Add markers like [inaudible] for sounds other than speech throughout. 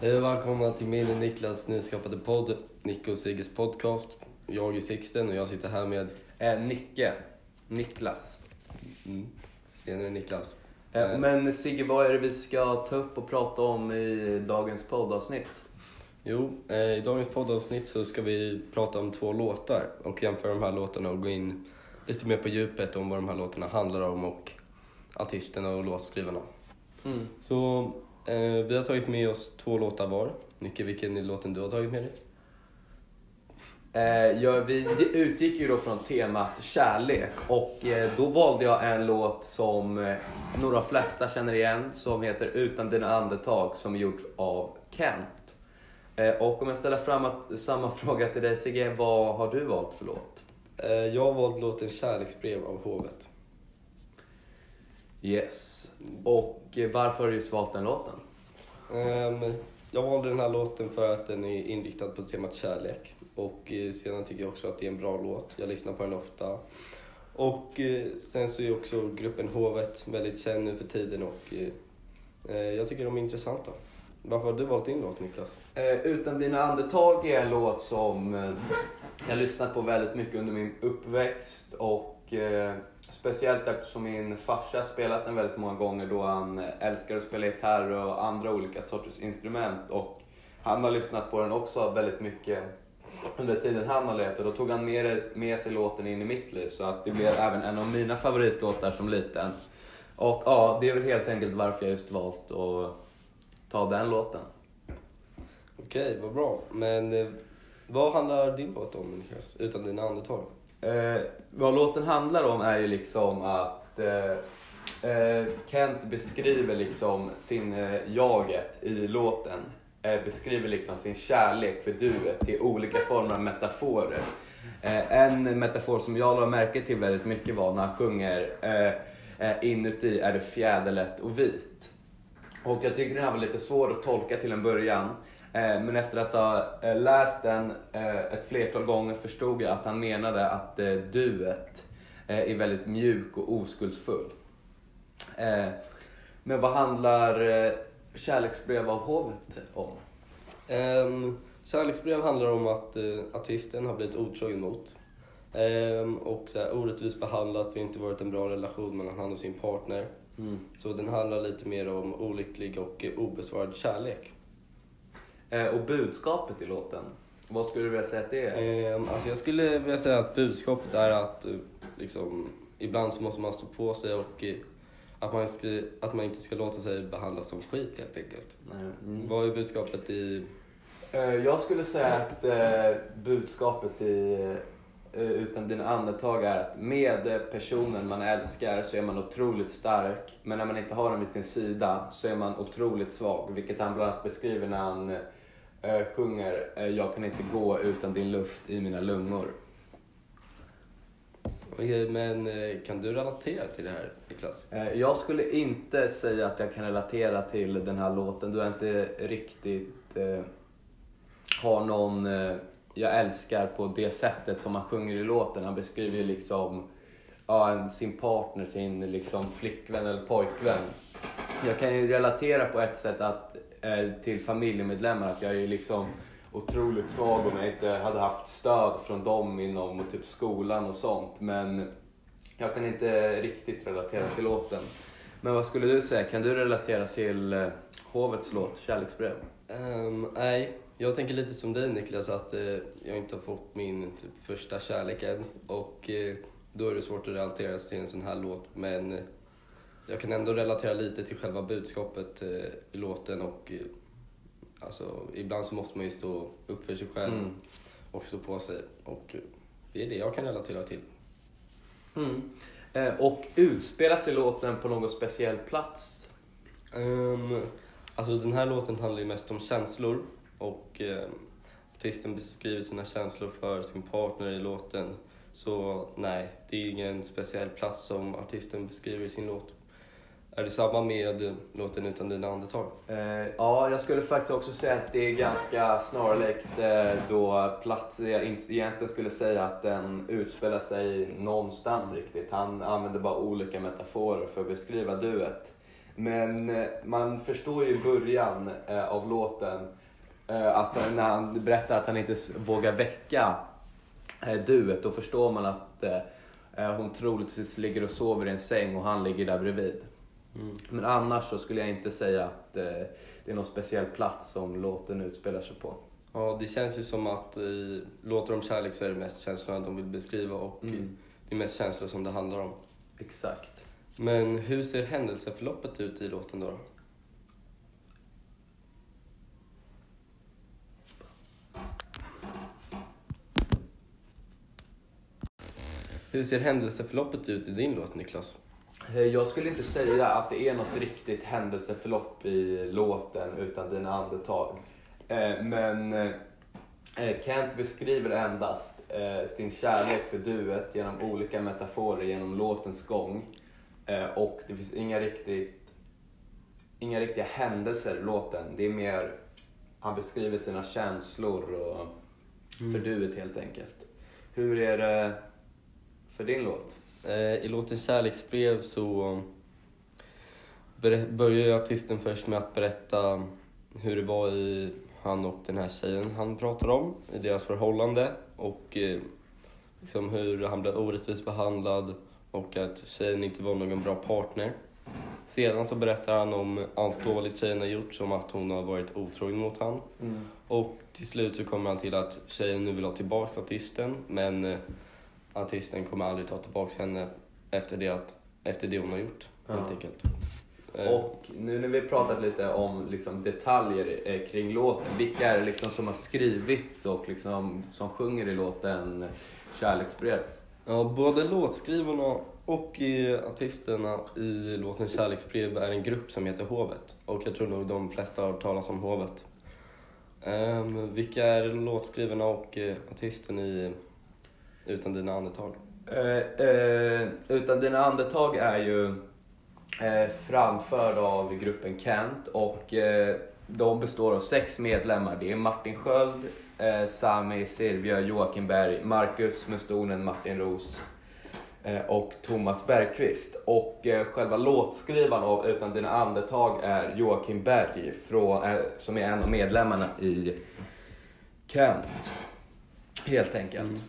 Eh, Välkomna till min och Niklas nyskapade podd, Nico och Sigges podcast. Jag är Sixten och jag sitter här med... Eh, Nicke. Niklas. Mm. Senare Niklas. Eh, men Sigge, vad är det vi ska ta upp och prata om i dagens poddavsnitt? Jo, eh, i dagens poddavsnitt så ska vi prata om två låtar och jämföra de här låtarna och gå in lite mer på djupet om vad de här låtarna handlar om och artisterna och låtskrivarna. Mm. Så eh, vi har tagit med oss två låtar var. Nicke, vilken är låten du har tagit med dig? Eh, ja, vi utgick ju då från temat kärlek och eh, då valde jag en låt som eh, några flesta känner igen som heter Utan dina andetag som är gjort av Kent. Eh, och om jag ställer fram att, samma [laughs] fråga till dig Sigge, vad har du valt för låt? Eh, jag har valt låten Kärleksbrev av Hovet. Yes. Och eh, varför har du just valt den låten? Ehm, jag valde den här låten för att den är inriktad på temat kärlek. Och eh, sedan tycker jag också att det är en bra låt. Jag lyssnar på den ofta. Och eh, sen så är också gruppen Hovet väldigt känd nu för tiden och eh, jag tycker de är intressanta. Varför har du valt din låt Niklas? Utan dina andetag är en låt som jag har lyssnat på väldigt mycket under min uppväxt och eh, speciellt eftersom min farsa spelat den väldigt många gånger då han eh, älskar att spela gitarr och andra olika sorters instrument och han har lyssnat på den också väldigt mycket under tiden han har levt och då tog han med, med sig låten in i mitt liv så att det blev även en av mina favoritlåtar som liten. Och ja, det är väl helt enkelt varför jag just valt att ta den låten. Okej, vad bra. Men eh, vad handlar din låt om Niklas? Utan dina andetag? Eh, vad låten handlar om är ju liksom att eh, eh, Kent beskriver liksom sin eh, jaget i låten. Eh, beskriver liksom sin kärlek för duet till olika former av metaforer. Eh, en metafor som jag la märke till väldigt mycket var när han sjunger eh, eh Inuti är det fjäderlätt och vit. Och jag tyckte den här var lite svår att tolka till en början. Eh, Men efter att ha eh, läst den eh, ett flertal gånger förstod jag att han menade att duet är väldigt mjuk och oskuldsfull. Men vad handlar Kärleksbrev av hovet om? Um, kärleksbrev handlar om att uh, artisten har blivit otrogen mot. Ehm, och så här, orättvist behandlat och inte varit en bra relation mellan han och sin partner. Så den handlar lite mer om olycklig och obesvarad kärlek. Eh, Och budskapet i låten, vad skulle du vilja säga att det är? Ehm, alltså jag skulle vilja säga att budskapet är att uh, liksom, ibland så måste man stå på sig och uh, att, man ska, att man inte ska låta sig behandlas som skit helt enkelt. Mm. Vad är budskapet i... Eh, Jag skulle säga att eh, budskapet i eh, Utan dina andetag är att med eh, personen man älskar så är man otroligt stark. Men när man inte har den vid sin sida så är man otroligt svag. Vilket han bland annat beskriver när han eh, sjunger eh, Jag kan inte gå utan din luft i mina lungor. Okej, Men uh, kan du relatera till det här Niklas? Eh, Jag skulle inte säga att jag kan relatera till den här låten då jag inte riktigt eh, har någon eh, jag älskar på det sättet som han sjunger i låten. Han beskriver ju liksom ja, en- sin partner, sin liksom flickvän eller pojkvän. Jag kan ju relatera på ett sätt att, eh, Eh, till familjemedlemmar att jag är liksom otroligt svag om jag inte hade haft stöd från dem inom typ skolan och sånt. Men jag kan inte riktigt relatera till låten. Men vad skulle du säga? Kan du relatera till eh, Hovets låt Kärleksbrev? Um, nej, jag tänker lite som dig Niklas att eh, jag inte har fått min typ, första kärlek än och eh, då är det svårt att relatera sig till en sån här låt men eh, jag kan ändå relatera lite till själva budskapet eh, i låten och eh, alltså ibland så måste man ju stå upp för sig själv Mm. och stå på sig och eh, det är det jag kan relatera till. Mm. Eh, och utspelar sig låten på någon speciell plats? Um, alltså den här låten handlar ju mest om känslor och um, artisten beskriver sina känslor för sin partner i låten. Så nej, det är ingen speciell plats som artisten beskriver i sin låt. Är det samma med låten Utan dina andetag? Eh, ja, jag skulle faktiskt också säga att det är ganska snarlikt eh, då plats jag egentligen skulle säga att den utspelar sig någonstans riktigt. Han använder bara olika metaforer för att beskriva duet. Men eh, man förstår ju i början eh, av låten eh, att när han berättar att han inte vågar väcka eh, duet, då förstår man att eh, eh, hon troligtvis ligger och sover i en säng och han ligger där bredvid. Mm. Men annars så skulle jag inte säga att eh, det är någon speciell plats som låten utspelar sig på. Ja, det känns ju som att i låtar om kärlek så är det mest känslorna de vill beskriva och Mm. det är mest känslor som det handlar om. Exakt. Men hur ser händelseförloppet ut i låten då? Hur ser händelseförloppet ut i din låt Niklas? Eh, Jag skulle inte säga att det är något riktigt händelseförlopp i låten utan dina andetag. Eh, Men eh, Kent beskriver endast sin kärlek för duet genom olika metaforer genom låtens gång. Och det finns inga, riktigt, inga riktiga händelser i låten. Det är mer, han beskriver sina känslor och för duet helt enkelt. Hur är det för din låt? Eh, I låten Kärleksbrev så börjar ju artisten först med att berätta hur det var i han och den här tjejen han pratar om, i deras förhållande och eh, liksom hur han blev orättvist behandlad och att tjejen inte var någon bra partner. Sedan så berättar han om allt dåligt tjejen har gjort, som att hon har varit otrogen mot han. Och till slut så kommer han till att tjejen nu vill ha tillbaks artisten men eh, artisten kommer aldrig ta tillbaks henne efter det, att, efter det hon har gjort helt Ja. enkelt. Eh, Och nu när vi pratat lite om liksom, detaljer eh, kring låten, vilka är det liksom som har skrivit och liksom, som sjunger i låten Kärleksbrev? Ja, både låtskrivarna och artisterna i låten Kärleksbrev är en grupp som heter Hovet. Och jag tror nog de flesta har hört talas om Hovet. Um, vilka är låtskrivarna och eh, artisten i Utan dina andetag? Eh, eh, utan dina andetag är ju eh, framförd av gruppen Kent och eh, de består av sex medlemmar. Det är Martin Sköld, eh, Sami Silvia, Joakim Berg, Marcus Mustonen, Martin Ros eh, och Thomas Bergqvist. Och själva låtskrivaren av Utan dina andetag är Joakim Berg från, som är en av medlemmarna i Kent. Helt enkelt.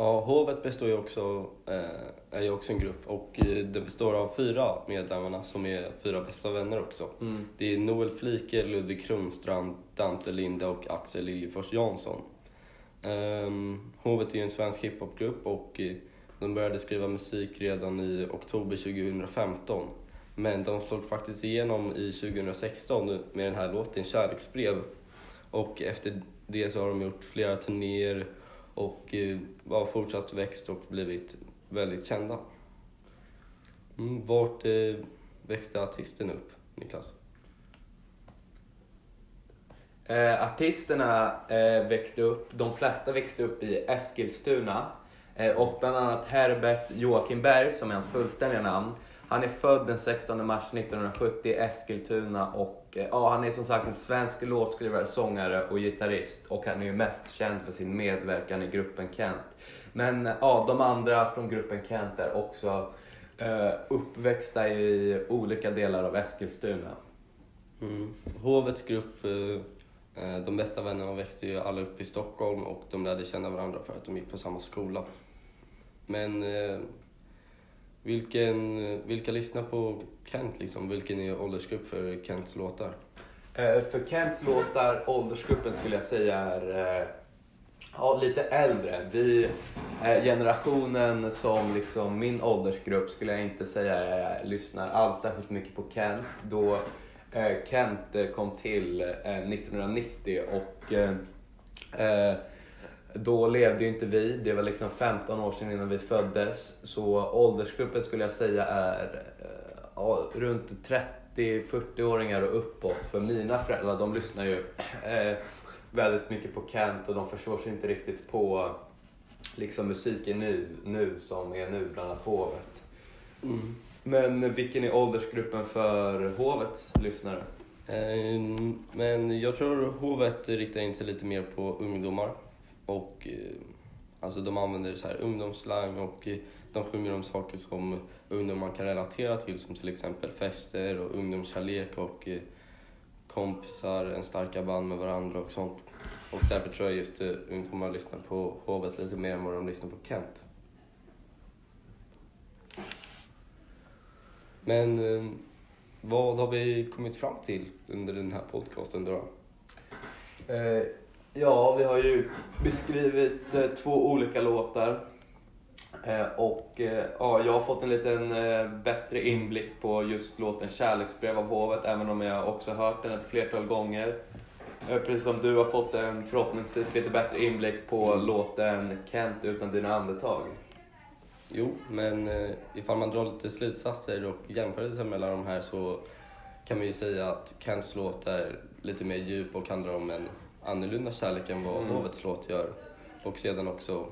Ja, Hovet består ju också, eh, är ju också en grupp och eh, det består av fyra medlemmarna som är fyra bästa vänner också. Mm. Det är Noel Flike, Ludvig Kronstrand, Dante Linde och Axel Liljefors Jansson. Um, Hovet är ju en svensk hiphopgrupp och eh, de började skriva musik redan i oktober 2015. Men de slog faktiskt igenom i 2016 med den här låten Kärleksbrev. Och efter det så har de gjort flera turnéer och eh, har fortsatt växt och blivit väldigt kända. Mm, vart eh, växte artisten upp, Niklas? Eh, artisterna eh, växte upp, de flesta växte upp i Eskilstuna. Eh, och bland annat Herbert Joakim Berg, som är hans fullständiga namn. Han är född den 16 mars 1970 i Eskilstuna och och eh, ja, han är som sagt en svensk låtskrivare, sångare och gitarrist. Och han är ju mest känd för sin medverkan i gruppen Kent. Men eh, ja, de andra från gruppen Kent är också eh, uppväxta i olika delar av Eskilstuna. Mm. Hovets grupp, eh, eh, de bästa vännerna växte ju alla upp i Stockholm och de lärde känna varandra för att de gick på samma skola. Men eh, vilken, vilka lyssnar på Kent liksom? Vilken är åldersgrupp för Kents låtar? Eh, För Kents låtar, åldersgruppen skulle jag säga är eh, ja, lite äldre. Vi, eh, generationen som liksom min åldersgrupp skulle jag inte säga eh, lyssnar alls särskilt mycket på Kent. Då eh, Kent eh, kom till eh, 1990 och eh, eh, då levde ju inte vi. Det var liksom 15 år sedan innan vi föddes. Så åldersgruppen skulle jag säga är eh, runt 30-40-åringar och uppåt. För mina föräldrar de lyssnar ju eh, väldigt mycket på Kent och de förstår sig inte riktigt på liksom musiken nu, nu som är nu, bland annat Hovet. Men vilken är åldersgruppen för Hovets lyssnare? Eh, Men jag tror Hovet riktar in sig lite mer på ungdomar och eh, Alltså de använder så här ungdomsslang och eh, de sjunger om saker som ungdomar kan relatera till som till exempel fester och ungdomskärlek och eh, kompisar, en starka band med varandra och sånt. Och därför tror jag just ungdomar lyssnar på Hovet lite mer än vad de lyssnar på Kent. Men vad har vi kommit fram till under den här podcasten då? Eh, ja, vi har ju beskrivit eh, två olika låtar. Eh, och eh, ja, jag har fått en liten eh, bättre inblick på just låten Kärleksbrev av hovet, även om jag också hört den ett flertal gånger. Eh, precis som du har fått en förhoppningsvis lite bättre inblick på låten Kent utan dina andetag. Jo, men eh, ifall man drar lite slutsatser och jämförelser mellan de här så kan man ju säga att Kents låt är lite mer djup och handlar om en annorlunda kärlek än vad Mm. Hovets låt gör. Och sedan också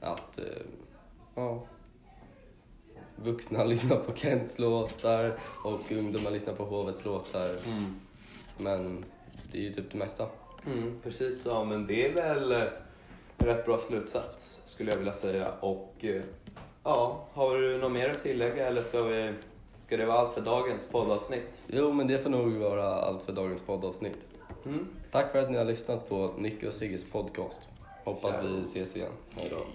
att, eh, ja, vuxna [laughs] lyssnar på Kents låtar och ungdomar lyssnar på Hovets låtar. Mm. Men det är ju typ det mesta. Mm, precis så, men det är väl eh, en rätt bra slutsats skulle jag vilja säga. Och eh, ja, har du något mer att tillägga eller ska, vi, ska det vara allt för dagens poddavsnitt? Jo, men det får nog vara allt för dagens poddavsnitt. Mm. Tack för att ni har lyssnat på Nicke och Sigges podcast. Hoppas vi ses igen. Hej då.